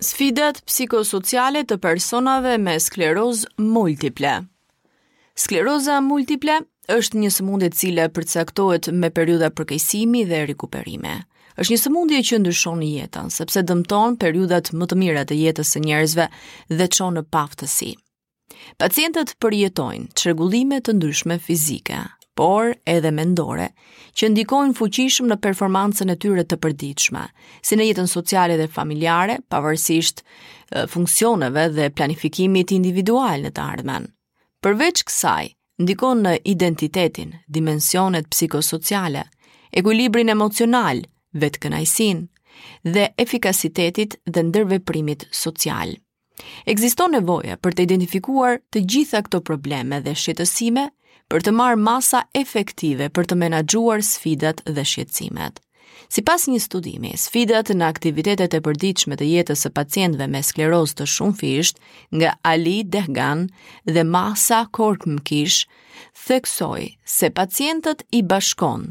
Sfidat psikosociale të personave me sklerozë multiple. Skleroza multiple është një sëmundje e cila përcaktohet me periudha përkeqësimi dhe rikuperime. Është një sëmundje që ndryshon jetën, sepse dëmton periudhat më të mira të jetës së njerëzve dhe çon në paftësi. Pacientët përjetojnë çrregullime të ndryshme fizike, por edhe mendore, që ndikojnë fuqishëm në performancën e tyre të përditshme, si në jetën sociale dhe familjare, pavarësisht funksioneve dhe planifikimit individual në të ardhmen. Përveç kësaj, ndikon në identitetin, dimensionet psikosociale, ekuilibrin emocional, vetëkënaqësinë, dhe efikasitetit dhe ndërveprimit social. Ekziston nevoja për të identifikuar të gjitha këto probleme dhe shqetësime për të marrë masa efektive për të menaxhuar sfidat dhe shqetësimet. Sipas një studimi, sfidat në aktivitetet e përditshme të jetës së pacientëve me sklerozë të shumëfishtë nga Ali Dehgan dhe Masa Kork Mkish, theksoi se pacientët i bashkon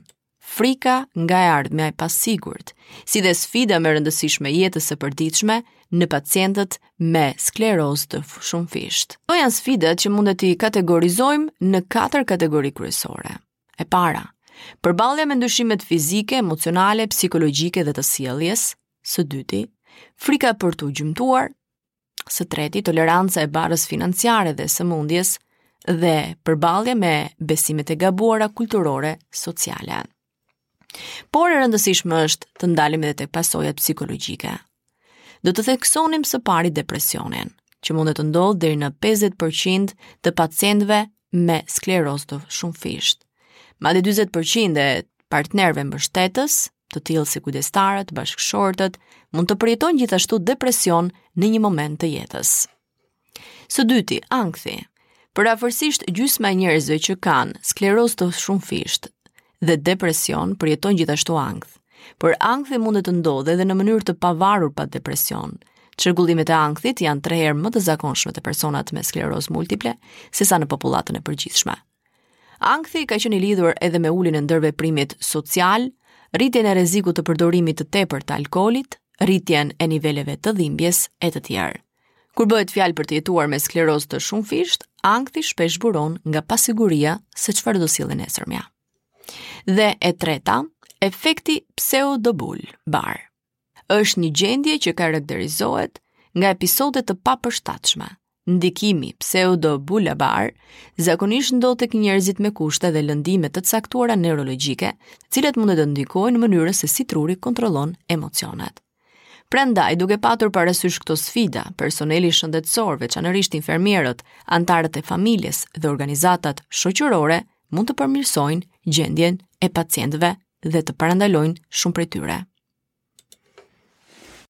Frika nga e ardhmja e pasigurt, si dhe sfida më e rëndësishme e jetës së përditshme në pacientët me sklerozë të shumëfishtë. Këto janë sfida që mund t'i kategorizojmë në katër kategori kryesore. E para, Përballja me ndryshimet fizike, emocionale, psikologjike dhe të sjelljes, së dyti, frika për t'u gjymtuar, Së treti, toleranca e barrës financiare dhe sëmundjes dhe përballja me besimet e gabuara kulturore, sociale. Por e rëndësishme është të ndalemi edhe tek pasojat psikologjike. Do të theksonim së pari depresionin, që mund të ndodhë deri në 50% të pacientëve me sklerozë të shumëfishtë. Madje 40% e partnerëve mbështetës të tillë si kujdestarët, bashkëshortët, mund të përjetojnë gjithashtu depresion në një moment të jetës. Së dyti, ankthi. Përafërsisht gjysma e njerëzve që kanë sklerozë të shumëfishtë dhe depresion përjetojnë gjithashtu ankth. Por ankthi mund të ndodhë edhe në mënyrë të pavarur pa depresion. Çrregullimet e ankthit janë tre herë më të zakonshme te personat me sklerozë multiple sesa në popullatën e përgjithshme. Ankthi ka qenë i lidhur edhe me uljen e ndërveprimit social, rritjen e rrezikut të përdorimit të tepërt të alkoolit, rritjen e niveleve të dhimbjes e të tjera. Kur bëhet fjalë për të jetuar me sklerozë të shumëfishtë, ankthi shpesh buron nga pasiguria se çfarë do sjellë e nesërmja. Dhe e treta, efekti pseudobulbar. Është një gjendje që karakterizohet nga episode të papërshtatshme. Ndikimi pseudobulbar zakonisht ndodh tek njerëzit me kushte dhe lëndime të caktuara neurologjike, të cilat mund të ndikojnë në mënyrën se si truri kontrollon emocionet. Prandaj, duke patur parasysh këto sfida, personeli shëndetësor, veçanërisht infermierët, anëtarët e familjes dhe organizatat shoqërore mund të përmirësojnë gjendjen e pacientëve dhe të parandalojnë shumë prej tyre.